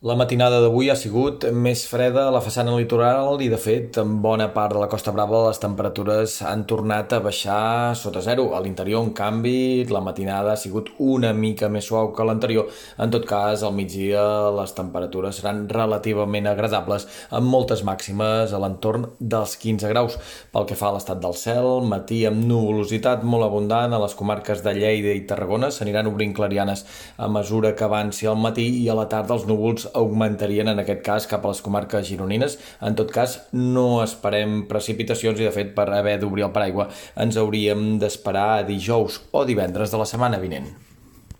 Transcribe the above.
La matinada d'avui ha sigut més freda a la façana litoral i, de fet, en bona part de la Costa Brava les temperatures han tornat a baixar sota zero. A l'interior, en canvi, la matinada ha sigut una mica més suau que l'anterior. En tot cas, al migdia les temperatures seran relativament agradables, amb moltes màximes a l'entorn dels 15 graus. Pel que fa a l'estat del cel, matí amb nuvolositat molt abundant a les comarques de Lleida i Tarragona s'aniran obrint clarianes a mesura que avanci el matí i a la tarda els núvols augmentarien en aquest cas cap a les comarques gironines. En tot cas, no esperem precipitacions i de fet per haver d'obrir el paraigua ens hauríem d'esperar dijous o divendres de la setmana vinent.